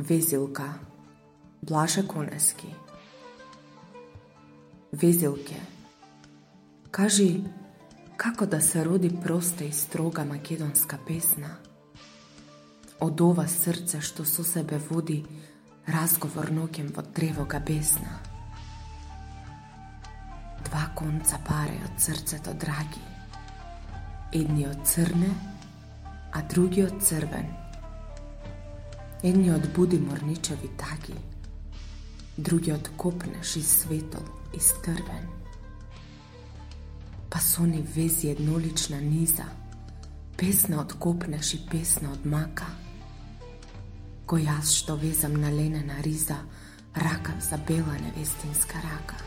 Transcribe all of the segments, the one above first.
Везилка. Блаше Конески Везилке. Кажи како да се роди проста и строга македонска песна? Од ова срце што со себе води разговор ноќем во тревога бесна Два конца паре од срцето драги. Едниот црне, а другиот црвен. Едниот буди морничеви таги, другиот копнеш и светол и стрвен. Па со ни вези еднолична низа, песна од копнеш и песна од мака. Кој јас што везам на ленена риза, рака за бела невестинска рака.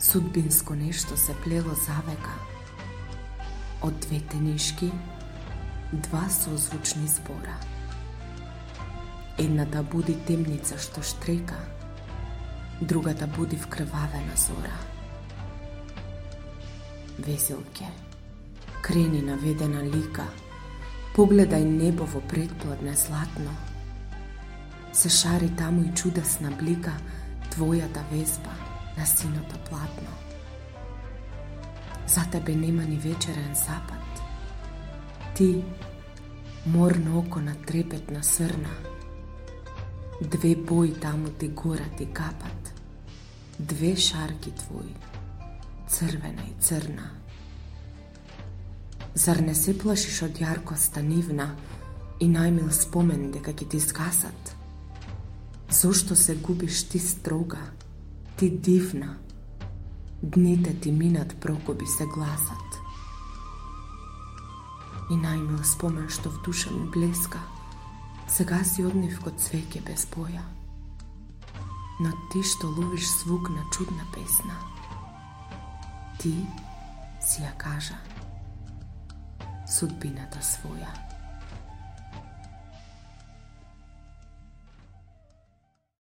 Судбинско нешто се плело завека, од двете нишки два созвучни збора. Едната буди темница што штрека, другата буди вкрвавена зора. Веселке, крени наведена лика, погледај небо во предпладне златно. Се шари таму и чудесна блика твојата везба на синото платно. За тебе нема ни вечерен запад, Ти, морно око на трепетна срна, две бои таму ти горат и капат, две шарки твои, црвена и црна. Зар не се плашиш од јаркоста нивна и најмил спомен дека ќе ти скасат? Зошто се губиш ти строга, ти дивна? Дните ти минат прокоби се гласат и најмил спомен што в душа ми блеска, сега си однив код цвеќе без боја. Но ти што ловиш звук на чудна песна, ти си ја кажа судбината своја.